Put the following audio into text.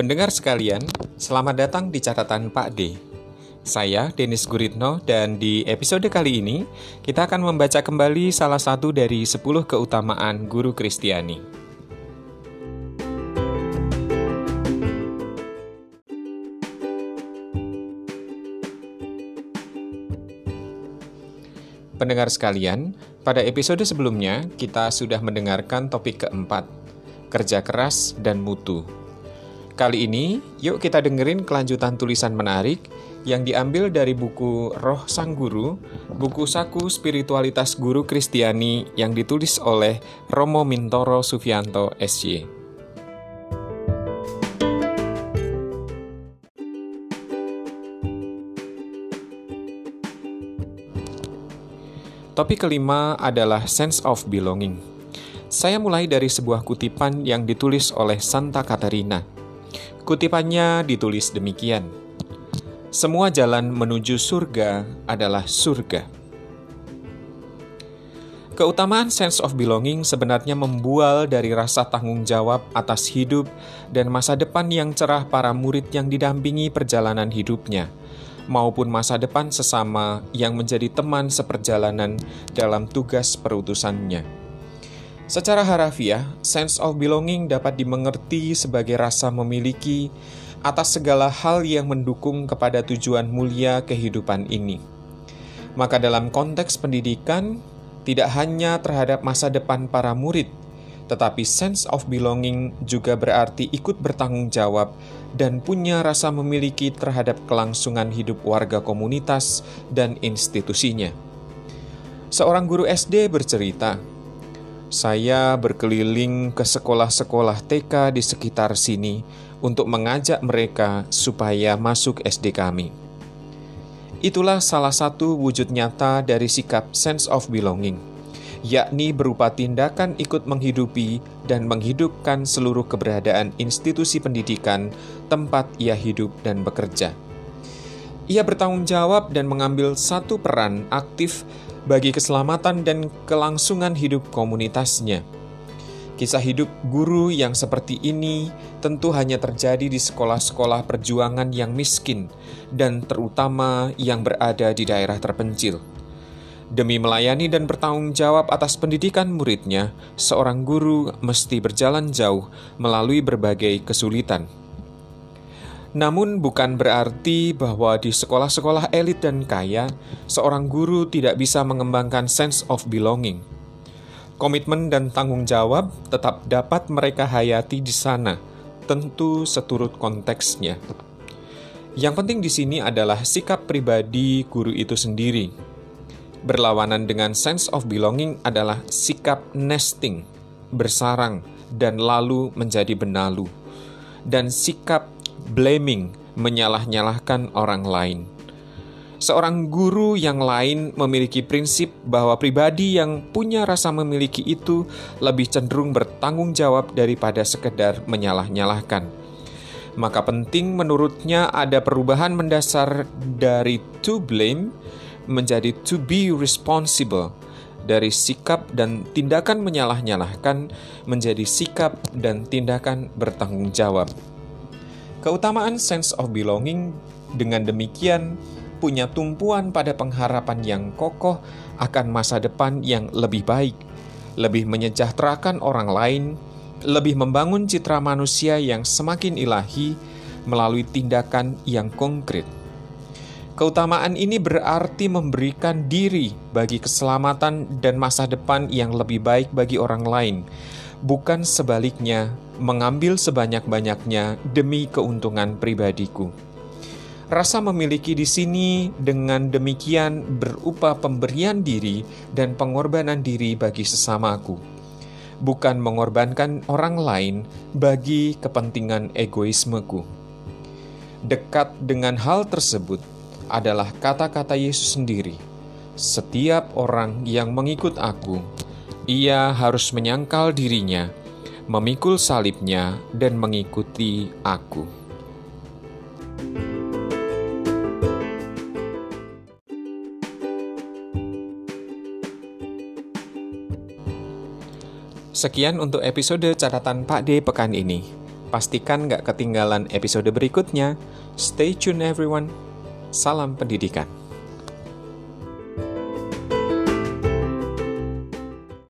Pendengar sekalian, selamat datang di catatan Pak D. Saya Denis Guritno dan di episode kali ini kita akan membaca kembali salah satu dari 10 keutamaan guru Kristiani. Pendengar sekalian, pada episode sebelumnya kita sudah mendengarkan topik keempat, kerja keras dan mutu. Kali ini, yuk kita dengerin kelanjutan tulisan menarik yang diambil dari buku Roh Sang Guru, buku saku spiritualitas guru Kristiani yang ditulis oleh Romo Mintoro Sufianto SY. Topik kelima adalah sense of belonging. Saya mulai dari sebuah kutipan yang ditulis oleh Santa Katarina. Kutipannya ditulis demikian: "Semua jalan menuju surga adalah surga." Keutamaan sense of belonging sebenarnya membual dari rasa tanggung jawab atas hidup dan masa depan yang cerah para murid yang didampingi perjalanan hidupnya maupun masa depan sesama yang menjadi teman seperjalanan dalam tugas perutusannya. Secara harafiah, sense of belonging dapat dimengerti sebagai rasa memiliki atas segala hal yang mendukung kepada tujuan mulia kehidupan ini. Maka dalam konteks pendidikan, tidak hanya terhadap masa depan para murid, tetapi sense of belonging juga berarti ikut bertanggung jawab dan punya rasa memiliki terhadap kelangsungan hidup warga komunitas dan institusinya. Seorang guru SD bercerita, "Saya berkeliling ke sekolah-sekolah TK di sekitar sini untuk mengajak mereka supaya masuk SD kami." Itulah salah satu wujud nyata dari sikap sense of belonging yakni berupa tindakan ikut menghidupi dan menghidupkan seluruh keberadaan institusi pendidikan tempat ia hidup dan bekerja. Ia bertanggung jawab dan mengambil satu peran aktif bagi keselamatan dan kelangsungan hidup komunitasnya. Kisah hidup guru yang seperti ini tentu hanya terjadi di sekolah-sekolah perjuangan yang miskin dan terutama yang berada di daerah terpencil. Demi melayani dan bertanggung jawab atas pendidikan muridnya, seorang guru mesti berjalan jauh melalui berbagai kesulitan. Namun, bukan berarti bahwa di sekolah-sekolah elit dan kaya, seorang guru tidak bisa mengembangkan sense of belonging. Komitmen dan tanggung jawab tetap dapat mereka hayati di sana, tentu seturut konteksnya. Yang penting di sini adalah sikap pribadi guru itu sendiri Berlawanan dengan sense of belonging adalah sikap nesting, bersarang, dan lalu menjadi benalu, dan sikap blaming, menyalah-nyalahkan orang lain. Seorang guru yang lain memiliki prinsip bahwa pribadi yang punya rasa memiliki itu lebih cenderung bertanggung jawab daripada sekedar menyalah-nyalahkan. Maka penting menurutnya ada perubahan mendasar dari to blame menjadi to be responsible dari sikap dan tindakan menyalah-nyalahkan menjadi sikap dan tindakan bertanggung jawab. Keutamaan sense of belonging dengan demikian punya tumpuan pada pengharapan yang kokoh akan masa depan yang lebih baik, lebih menyejahterakan orang lain, lebih membangun citra manusia yang semakin ilahi melalui tindakan yang konkret. Keutamaan ini berarti memberikan diri bagi keselamatan dan masa depan yang lebih baik bagi orang lain, bukan sebaliknya mengambil sebanyak-banyaknya demi keuntungan pribadiku. Rasa memiliki di sini dengan demikian berupa pemberian diri dan pengorbanan diri bagi sesamaku, bukan mengorbankan orang lain bagi kepentingan egoismeku. Dekat dengan hal tersebut, adalah kata-kata Yesus sendiri. Setiap orang yang mengikut aku, ia harus menyangkal dirinya, memikul salibnya, dan mengikuti aku. Sekian untuk episode catatan Pak D pekan ini. Pastikan nggak ketinggalan episode berikutnya. Stay tune everyone. Salam pendidikan.